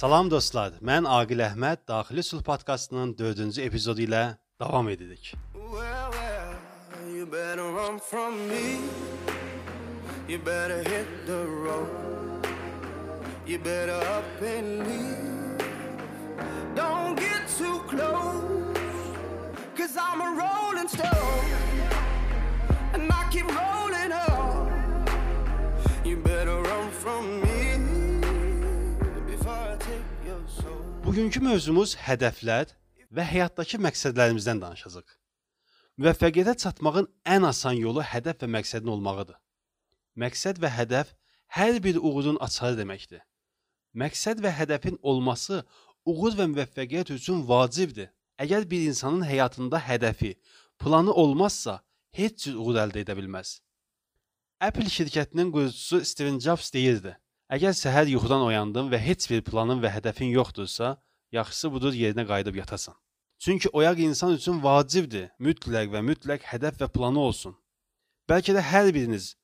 Salam dostlar, mən Aqil Əhməd Daxili Sulh podkastının 4-cü epizodu ilə davam edirik. Well, well. Cause I'm a rolling stone. And I keep rolling Bugünkü mövzumuz hədəflər və həyatdakı məqsədlərimizdən danışacağıq. Müvəffəqiyyətə çatmağın ən asan yolu hədəf və məqsədin olmağıdır. Məqsəd və hədəf hər bir uğurun açarı deməkdir. Məqsəd və hədəfin olması uğur və müvəffəqiyyət üçün vacibdir. Əgər bir insanın həyatında hədəfi, planı olmazsa, heç cür uğur əldə edə bilməz. Apple şirkətinin qurucusu Steven Jobs deyirdi: Əgər səhər yuxudan oyandın və heç bir planın və hədəfin yoxdursa, yaxşısı budur yerinə qayıdıb yatasan. Çünki oyaq insan üçün vacibdir. Mütləq və mütləq hədəf və planı olsun. Bəlkə də hər biriniz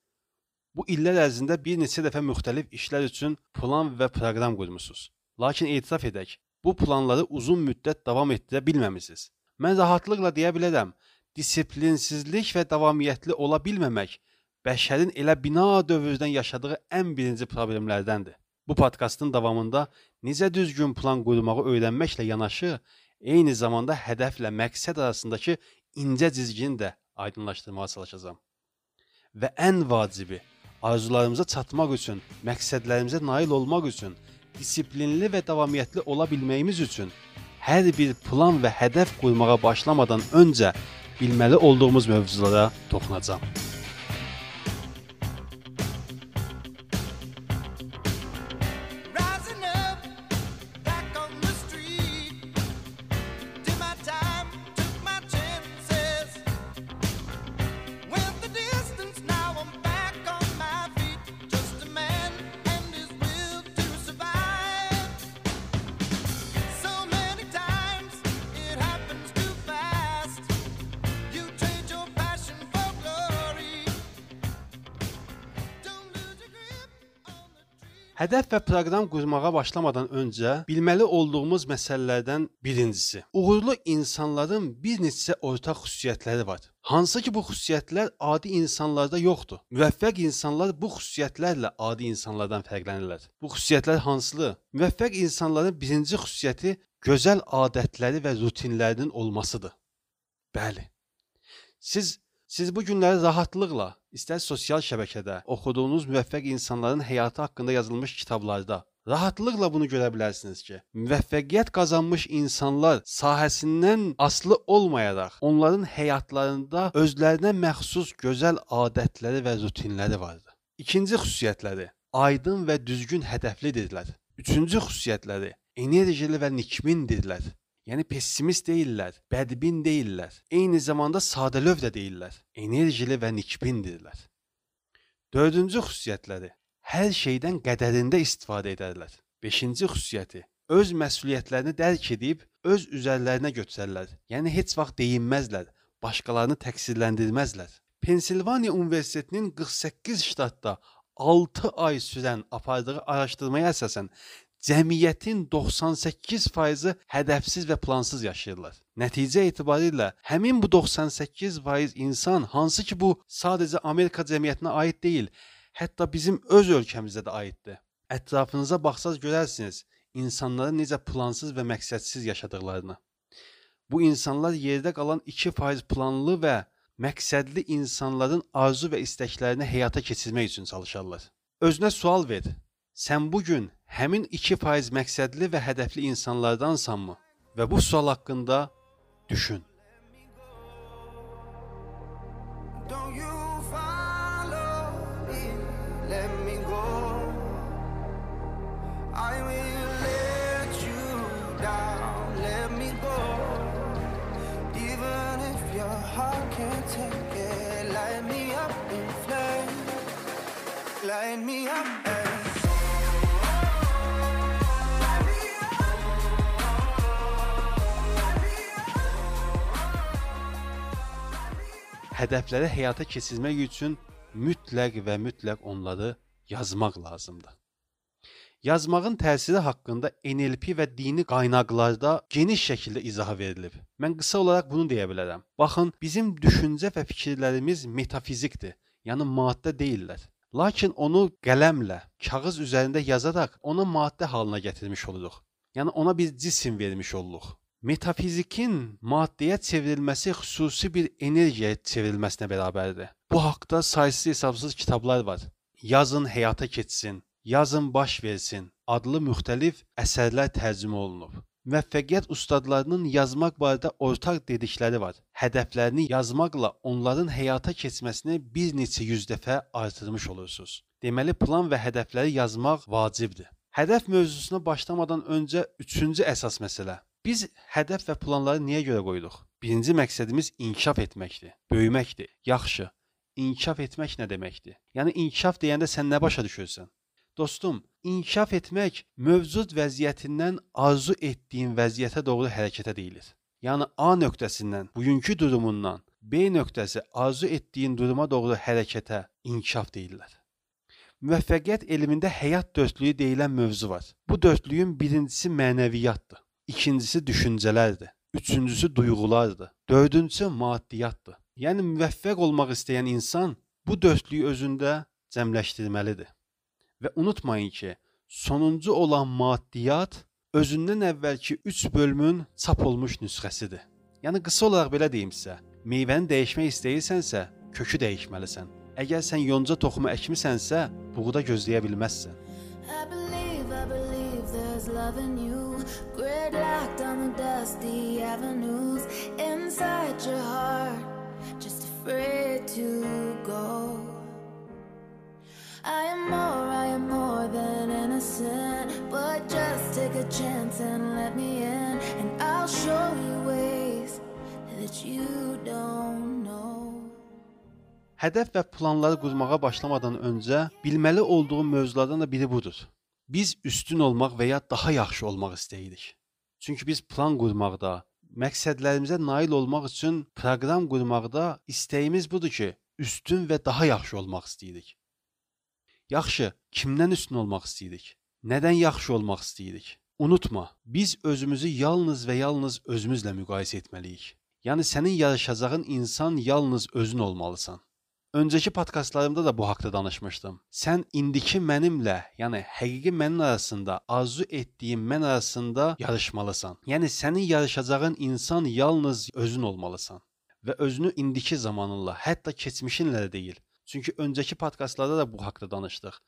bu illər ərzində bir neçə dəfə müxtəlif işlər üçün plan və proqram qurmusunuz. Lakin etiraf edək, bu planları uzun müddət davam etdirə bilməmisiniz. Mən rahatlıqla deyə bilərəm, disiplinsizlik və davamiyyətli ola bilməmək bəşərin elə bina dövrdən yaşadığı ən birinci problemlərdəndir. Bu podkastın davamında necə düzgün plan qurmağı öyrənməklə yanaşı, eyni zamanda hədəflə məqsəd arasındakı incə cizgini də aydınlaşdırmağa çalışacağam. Və ən vacibi, arzularımıza çatmaq üçün, məqsədlərimizə nail olmaq üçün, disiplinli və davamiyyətli ola bilməyimiz üçün hər bir plan və hədəf qurmağa başlamadan öncə bilməli olduğumuz mövzulara toxunacağam. Hədəf və proqram qurmağa başlamadan öncə bilməli olduğumuz məsələlərdən birincisi, uğurlu insanların bir neçə ortaq xüsusiyyətləri var. Hansı ki bu xüsusiyyətlər adi insanlarda yoxdur. Müvəffəq insanlar bu xüsusiyyətlərlə adi insanlardan fərqlənirlər. Bu xüsusiyyətlər hansıdır? Müvəffəq insanların birinci xüsusiyyəti gözəl adətləri və rutinlərinin olmasıdır. Bəli. Siz siz bu günləri rahatlıqla istər sosial şəbəkədə oxuduğunuz müvəffəq insanların həyatı haqqında yazılmış kitablarda rahatlıqla bunu görə bilərsiniz ki, müvəffəqiyyət qazanmış insanlar sahəsindən aslı olmayaraq onların həyatlarında özlərinə məxsus gözəl adətləri və rutinləri vardır. İkinci xüsusiyyətləri aydın və düzgün hədəflidirlər. Üçüncü xüsusiyyətləri enerjili və nikbindirlər. Yəni pessimist deyillər, bədbin deyillər. Eyni zamanda sadəlöv də deyillər. Enerjili və nikbindirlər. Dördüncü xüsusiyyətləri hər şeydən qədərində istifadə edərlər. 5-ci xüsusiyyəti öz məsuliyyətlərini dərk edib öz üzərlərinə götürərlər. Yəni heç vaxt deyinməzlər, başqalarını təqsirləndirməzlər. Pensilvaniya Universitetinin 48 ştatda 6 ay sürən apardığı araşdırmaya əsasən cəmiyyətin 98%-i hədəfsiz və plansız yaşayırlar. Nəticə etibarilə həmin bu 98% insan hansı ki bu sadəcə Amerika cəmiyyətinə aid deyil, hətta bizim öz ölkəmizdə də aiddir. Ətrafınıza baxsaz görərsiniz insanların necə plansız və məqsədsiz yaşadıqlarını. Bu insanlar yerdə qalan 2% planlı və məqsədli insanların arzu və istəklərini həyata keçirmək üçün çalışarlar. Özünə sual ver. Sən bu gün həmin 2% məqsədli və hədəfli insanlardansanmı? Və bu sual haqqında düşün. Hədəfləri həyata keçirmək üçün mütləq və mütləq onları yazmaq lazımdır. Yazmağın təsiri haqqında NLP və dini qaynaqlarda geniş şəkildə izah verilib. Mən qısa olaraq bunu deyə bilərəm. Baxın, bizim düşüncə və fikirlərimiz metafizikdir, yəni maddə deyillər. Lakin onu qələmlə, kağız üzərində yazaraq ona maddə halına gətirmiş oluruq. Yəni ona bir cisim vermiş oluruq. Metafizikin maddəyə çevrilməsi xüsusi bir energiyaya çevrilməsinə bərabərdir. Bu haqqda saysız hesabsız kitablar var. Yazın həyata keçsin, yazın baş versin adlı müxtəlif əsərlər tərcümə olunub. Müvəffəqiyyət ustadlarının yazmaq barədə ortaq dedikləri var. Hədəflərini yazmaqla onların həyata keçməsini bir neçə yüz dəfə artırmış olursunuz. Deməli plan və hədəfləri yazmaq vacibdir. Hədəf mövzusuna başlamadan öncə üçüncü əsas məsələ. Biz hədəf və planları niyə görə qoyduq? Birinci məqsədimiz inkişaf etməkdir, böyüməkdir. Yaxşı. İnkişaf etmək nə deməkdir? Yəni inkişaf deyəndə sən nə başa düşürsən? Dostum, inkişaf etmək mövcud vəziyyətindən arzu etdiyin vəziyyətə doğru hərəkətə deyilir. Yəni A nöqtəsindən, bugünkü durumundan B nöqtəsi arzu etdiyin duruma doğru hərəkətə inkişaf deyirlər. Müvəffəqiyyət elmində həyat dördlüyü deyilən mövzu var. Bu dördlüyün birincisi mənəviyyatdır, ikincisi düşüncələrdir, üçüncüsü duyğulardır, dördüncüsü maddiyyatdır. Yəni müvəffəq olmaq istəyən insan bu dördlüyü özündə cəmləşdirməlidir. Və unutmayın ki, sonuncu olan maddiyyat özündən əvvəlki 3 bölümün çap olmuş nüsxəsidir. Yəni qısa olaraq belə deyim sizə, meyvəni dəyişmək istəyirsənsə, kökü dəyişməlisən. Əgər sən yonca toxumu əkmisənsə, buğda gözləyə bilməzsən. I believe, I believe there's love in you. Gridlocked on the dusty avenues inside your heart, just afraid to go. I am more, I am more than innocent. But just take a chance and let me in, and I'll show you ways that you don't know. Hədəf və planları qurmağa başlamadan öncə bilməli olduğum mövzulardan da biri budur. Biz üstün olmaq və ya daha yaxşı olmaq istəyirik. Çünki biz plan qurmaqda, məqsədlərimizə nail olmaq üçün proqram qurmaqda istəyimiz budur ki, üstün və daha yaxşı olmaq istəyirik. Yaxşı, kimdən üstün olmaq istəyirik? Nədən yaxşı olmaq istəyirik? Unutma, biz özümüzü yalnız və yalnız özümüzlə müqayisə etməliyik. Yəni sənin yarışacağın insan yalnız özün olmalısan. Öncəki podkastlarımda da bu haqqda danışmışdım. Sən indiki mənimlə, yəni həqiqi mənin arasında, arzu etdiyim mən arasında yarışmalısan. Yəni sənin yarışacağın insan yalnız özün olmalısan və özünü indiki zamanınla, hətta keçmişinlə də deyil. Çünki öncəki podkastlarda da bu haqqda danışdıq.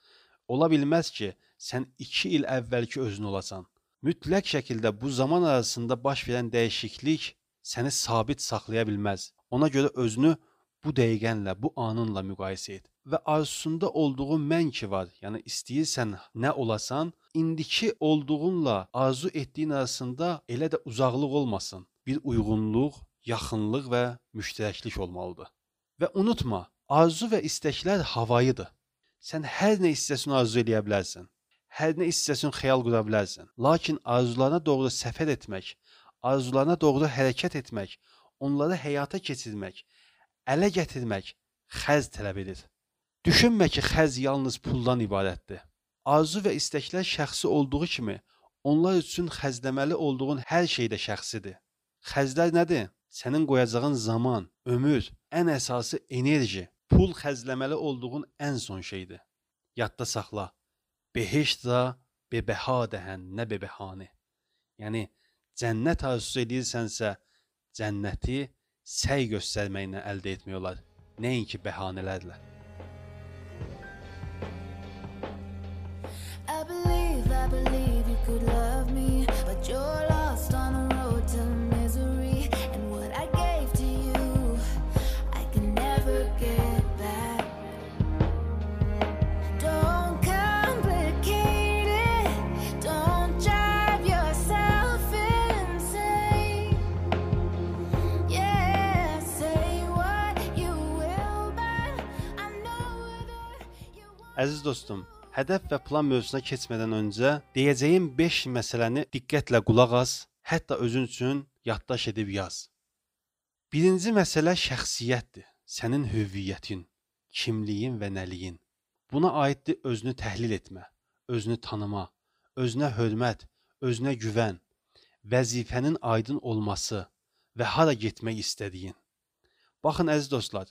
Ola bilməz ki, sən 2 il əvvəlki özün olasan. Mütləq şəkildə bu zaman arasında baş verən dəyişiklik səni sabit saxlaya bilməz. Ona görə özünü bu dəqiqənlə, bu anınla müqayisə et və arzusunda olduğun mən ki var, yəni istəyirsən nə olasan, indiki olduğunla arzu etdiyin arasında elə də uzaqlıq olmasın. Bir uyğunluq, yaxınlıq və müştərəklik olmalıdır. Və unutma, arzu və istəklər havayıdır. Sən hər nə istəsən arzu edə bilərsən. Hər nə istəsən xəyal qura bilərsən. Lakin arzularına doğru səfər etmək, arzularına doğru hərəkət etmək, onları həyata keçirmək, ələ gətirmək xərc tələb edir. Düşünmə ki, xərc yalnız puldan ibarətdir. Arzu və istəklər şəxsi olduğu kimi, onlar üçün xərcləməli olduğun hər şey də şəxsidir. Xərclər nədir? Sənin qoyacağın zaman, ömür, ən əsası enerji, pul xərcləməli olduğun ən son şeydir. Yadda saxla. Behişt da bebəha dəhən, nə bebehane. Yəni cənnət arzusu edirsənsə, cənnəti səy göstərməklə əldə etmək olar, nəinki bəhanələrlə. Əziz dostum, hədəf və plan mövzusuna keçmədən öncə deyəcəyim 5 məsələni diqqətlə qulaq as, hətta özün üçün yaddaş edib yaz. Birinci məsələ şəxsiyyətdir. Sənin hüviyyətin, kimliyin və nəliyin. Buna aiddir özünü təhlil etmə, özünü tanıma, özünə hörmət, özünə güvən, vəzifənin aydın olması və hara getmək istədiyin. Baxın əziz dostlar,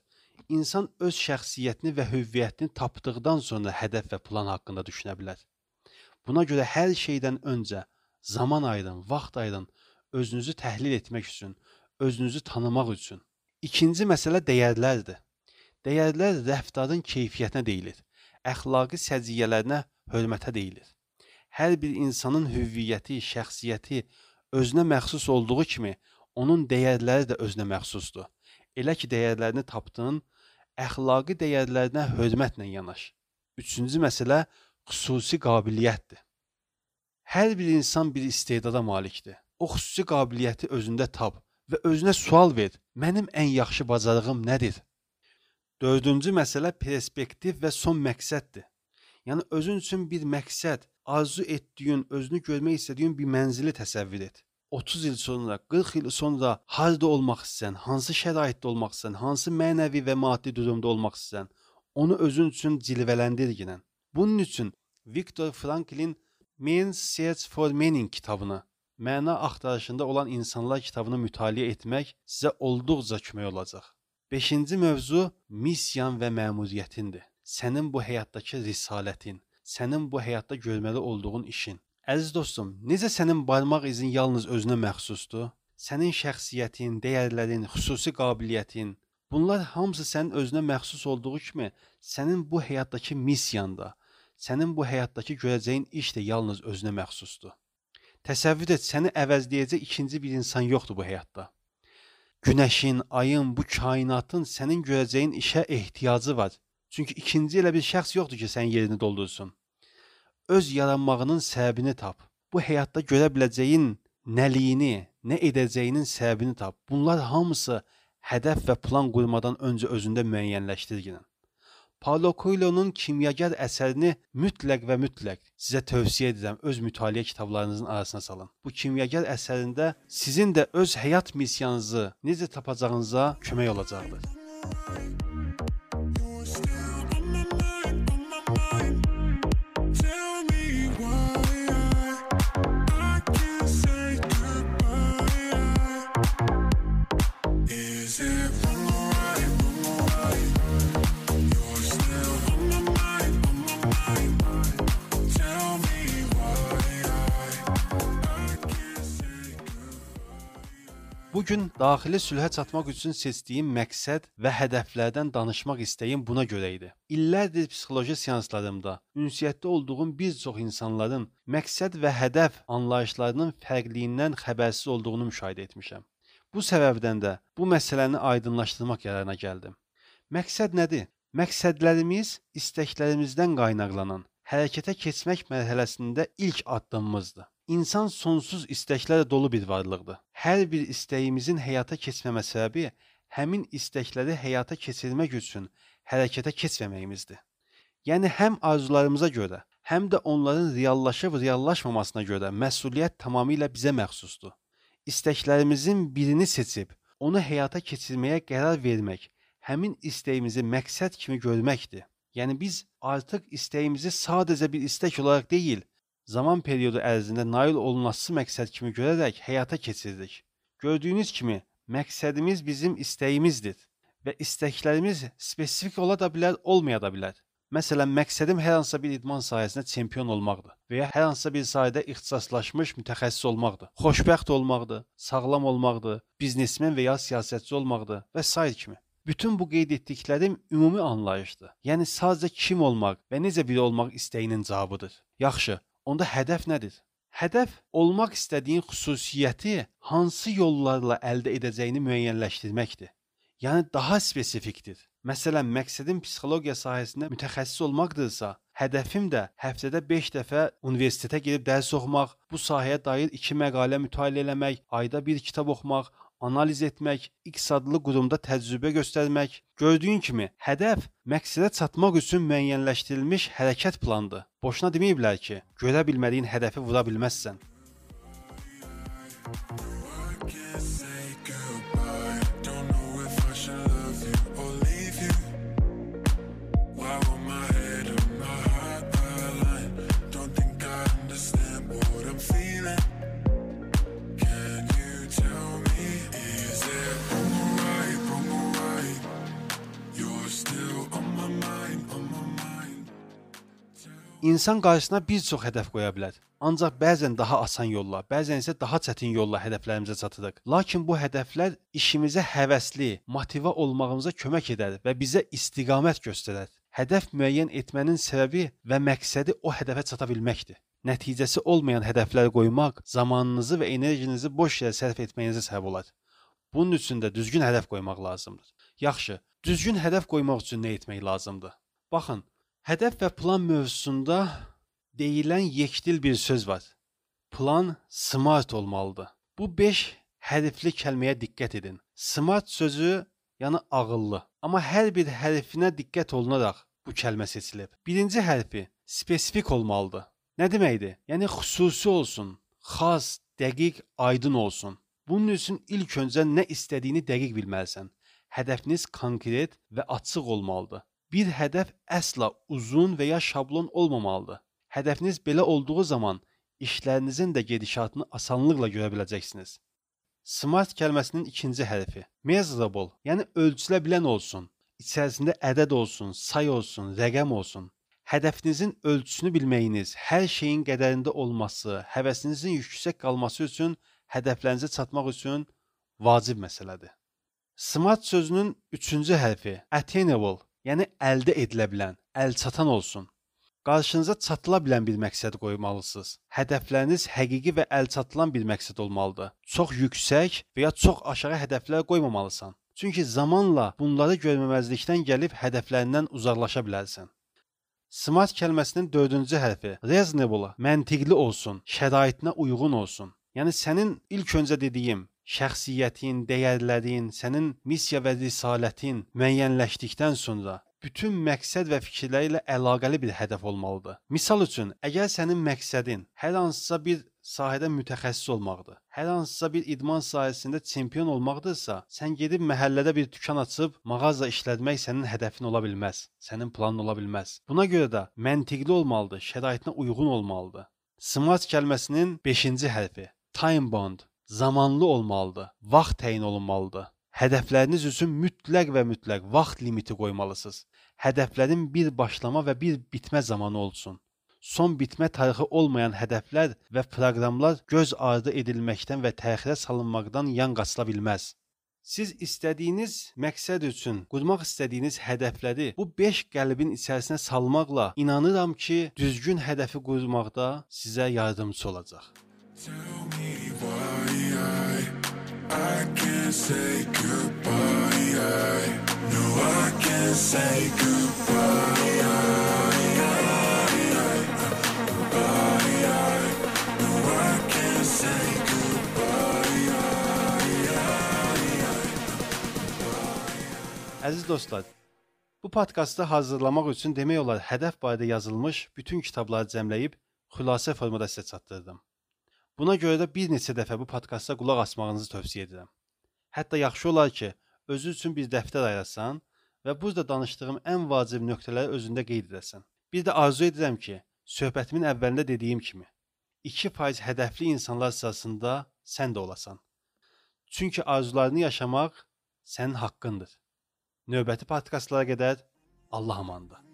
insan öz şəxsiyyətini və hüviyyətini tapdıqdan sonra hədəf və plan haqqında düşünə bilər. Buna görə hər şeydən öncə zaman ayırın, vaxt ayırın özünüzü təhlil etmək üçün, özünüzü tanımaq üçün. İkinci məsələ dəyərlərdir. Dəyərlər rəftarın keyfiyyətinə deyilir, əxlaqi səciyyələrinə hörmətə deyilir. Hər bir insanın hüviyyəti, şəxsiyyəti özünə məxsus olduğu kimi onun dəyərləri də özünə məxsusdur. Elə ki dəyərlərini tapdın, əxlaqi dəyərlərinə hörmətlə yanaş. Üçüncü məsələ xüsusi qabiliyyətdir. Hər bir insan bir istedada malikdir. O xüsusi qabiliyyəti özündə tap və özünə sual ver. Mənim ən yaxşı bacarığım nədir? Dördüncü məsələ perspektiv və son məqsəddir. Yəni özün üçün bir məqsəd, arzu etdiyin, özünü görmək istədiyin bir mənzili təsəvvür et. 30 il sonra, 40 il sonra harda olmaq istəyirsən, hansı şəraitdə olmaq istəyirsən, hansı mənəvi və maddi durumda olmaq istəyirsən, onu özün üçün cilvələndir ginən. Bunun üçün Viktor Franklin Man's Search for Meaning kitabını, məna axtarışında olan insanlar kitabını mütaliə etmək sizə olduqca kömək olacaq. 5-ci mövzu missiyan və məmuriyyətindir. Sənin bu həyatdakı risalətin, sənin bu həyatda görməli olduğun işin. Əziz dostum, necə sənin barmaq izin yalnız özünə məxsusdur? Sənin şəxsiyyətin, dəyərlərin, xüsusi qabiliyyətin, bunlar hamısı sənin özünə məxsus olduğu kimi, sənin bu həyatdakı missiyan da, sənin bu həyatdakı görəcəyin iş də yalnız özünə məxsusdur. Təsəvvür et, səni əvəzləyəcək ikinci bir insan yoxdur bu həyatda. Günəşin, ayın, bu kainatın sənin görəcəyin işə ehtiyacı var. Çünki ikinci elə bir şəxs yoxdur ki, sənin yerini doldursun öz yaranmağının səbəbini tap. Bu həyatda görə biləcəyin nəliyini, nə edəcəyinin səbəbini tap. Bunlar hamısı hədəf və plan qurmadan öncə özündə müəyyənləşdirgin. Paulo Coelho-nun kimyager əsərini mütləq və mütləq sizə tövsiyə edirəm. Öz mütaliə kitablarınızın arasına salın. Bu kimyager əsərində sizin də öz həyat missiyanızı necə tapacağınıza kömək olacaqdır. Bu gün daxili sülhə çatmaq üçün seçdiyim məqsəd və hədəflərdən danışmaq istəyim buna görə idi. İllərdir psixoloji seanslarımda ünsiyyətdə olduğum bir çox insanların məqsəd və hədəf anlayışlarının fərqliyindən xəbərsiz olduğunu müşahidə etmişəm. Bu səbəbdən də bu məsələni aydınlaşdırmaq qərarına gəldim. Məqsəd nədir? Məqsədlərimiz istəklərimizdən qaynaqlanan hərəkətə keçmək mərhələsində ilk addımımızdır. İnsan sonsuz istəklərlə dolu bir varlıqdır. Hər bir istəyimizin həyata keçməmə səbəbi həmin istəkləri həyata keçirmək üçün hərəkətə keçməməyimizdir. Yəni həm arzularımıza görə, həm də onların reallaşıb reallaşmamasına görə məsuliyyət tamamilə bizə məxsusdur. İstəklərimizin birini seçib onu həyata keçirməyə qərar vermək həmin istəyimizi məqsəd kimi görməkdir. Yəni biz artıq istəyimizi sadəcə bir istək olaraq deyil, zaman periodu ərzində nail olunası məqsəd kimi görərək həyata keçiririk. Gördüyünüz kimi, məqsədimiz bizim istəyimizdir və istəklərimiz spesifik ola da bilər, olmaya da bilər. Məsələn, məqsədim hər hansısa bir idman sahəsində çempion olmaqdır və ya hər hansısa bir sahədə ixtisaslaşmış mütəxəssis olmaqdır, xoşbəxt olmaqdır, sağlam olmaqdır, biznesmen və ya siyasətçi olmaqdır və s. kimi. Bütün bu qeyd etdiklərim ümumi anlayışdır. Yəni sadəcə kim olmaq və necə biri olmaq istəyinin cavabıdır. Yaxşı, onda hədəf nədir? Hədəf olmaq istədiyin xüsusiyyəti hansı yollarla əldə edəcəyini müəyyənləşdirməkdir. Yəni daha spesifikdir. Məsələn, məqsədim psixologiya sahəsində mütəxəssis olmaqdırsa, hədəfim də həftədə 5 dəfə universitetə gedib dərs oxumaq, bu sahəyə dair 2 məqalə mütaliə etmək, ayda 1 kitab oxumaq, analiz etmək, X adlı qurumda təcrübə göstərmək. Gördüyün kimi, hədəf məqsədə çatmaq üçün müəyyənləşdirilmiş hərəkət planıdır. Boşuna deməyiblər ki, görə bilmədiyin hədəfi vura bilməzsən. can't İnsan qarşısına bir çox hədəf qoya bilər. Ancaq bəzən daha asan yolla, bəzən isə daha çətin yolla hədəflərimizə çatırıq. Lakin bu hədəflər işimizə həvəsli, motivə olmağımıza kömək edər və bizə istiqamət göstərər. Hədəf müəyyən etmənin səbəbi və məqsədi o hədəfə çata bilməkdir. Nəticəsi olmayan hədəflər qoymaq zamanınızı və enerjinizi boş yerə sərf etməyinizə səbəb olar. Bunun üçün də düzgün hədəf qoymaq lazımdır. Yaxşı, düzgün hədəf qoymaq üçün nə etmək lazımdır? Baxın, hədəf və plan mövzusunda deyilən yekdil bir söz var. Plan smart olmalıdır. Bu 5 hərfli kəlməyə diqqət edin. Smart sözü yəni ağıllı. Amma hər bir hərfinə diqqət olunaraq bu kəlmə seçilib. Birinci hərfi spesifik olmalıdır. Nə deməkdir? Yəni xüsusi olsun, xas, dəqiq, aydın olsun. Bunun üçün ilk öncə nə istədiyini dəqiq bilməlisən. Hədəfiniz konkret və açıq olmalıdır. Bir hədəf əsla uzun və ya şablon olmamalıdır. Hədəfiniz belə olduğu zaman işlərinizin də gedişatını asanlıqla görə biləcəksiniz. Smart kəlməsinin ikinci hərfi measurable, yəni ölçülə bilən olsun. İçərisində ədəd olsun, say olsun, rəqəm olsun. Hədəfinizin ölçüsünü bilməyiniz, hər şeyin qədərində olması, həvəsinizin yüksək qalması üçün hədəflərinizə çatmaq üçün vacib məsələdir. Smart sözünün üçüncü hərfi attainable, yəni əldə edilə bilən, əlçatan olsun. Qarşınıza çatıla bilən bir məqsəd qoymalısınız. Hədəfləriniz həqiqi və əlçatılan bir məqsəd olmalıdır. Çox yüksək və ya çox aşağı hədəflər qoymamalısan. Çünki zamanla bunları görməməzlikdən gəlib hədəflərindən uzaqlaşa bilərsən. Smart kəlməsinin dördüncü hərfi reasonable, məntiqli olsun, şəraitinə uyğun olsun. Yəni sənin ilk öncə dediyim şəxsiyyətin, dəyərlərin, sənin missiya və risalətin müəyyənləşdikdən sonra bütün məqsəd və fikirləri ilə əlaqəli bir hədəf olmalıdır. Misal üçün, əgər sənin məqsədin hər hansısa bir sahədə mütəxəssis olmaqdır, hər hansısa bir idman sahəsində çempion olmaqdırsa, sən gedib məhəllədə bir dükan açıb mağaza işlətmək sənin hədəfin ola bilməz, sənin planın ola bilməz. Buna görə də məntiqli olmalıdır, şəraitinə uyğun olmalıdır. Smart kəlməsinin 5-ci hərfi time bound zamanlı olmalıdır, vaxt təyin olunmalıdır. Hədəfləriniz üçün mütləq və mütləq vaxt limiti qoymalısınız. Hədəflərin bir başlama və bir bitmə zamanı olsun. Son bitmə tarixi olmayan hədəflər və proqramlar göz ardı edilməkdən və təxirə salınmaqdan yan qaçıla bilməz. Siz istədiyiniz məqsəd üçün qurmaq istədiyiniz hədəfləri bu 5 qəlbin içərisinə salmaqla inanıram ki, düzgün hədəfi qurmaqda sizə yardımçı olacaq. Əziz dostlar, bu podkastı hazırlamaq üçün demək olar hədəf barədə yazılmış bütün kitabları cəmləyib xülasə formada sizə çatdırdım. Buna görə də bir neçə dəfə bu podkasta qulaq asmağınızı tövsiyə edirəm. Hətta yaxşı olar ki, özü üçün bir dəftər ayırsan və burada danışdığım ən vacib nöqtələri özündə qeyd edəsən. Bir də arzu edirəm ki, söhbətimin əvvəlində dediyim kimi 2% hədəfli insanlar sırasında sən də olasan. Çünki arzularını yaşamaq sənin haqqındır. Növbəti podkastlara qədər Allah amandı.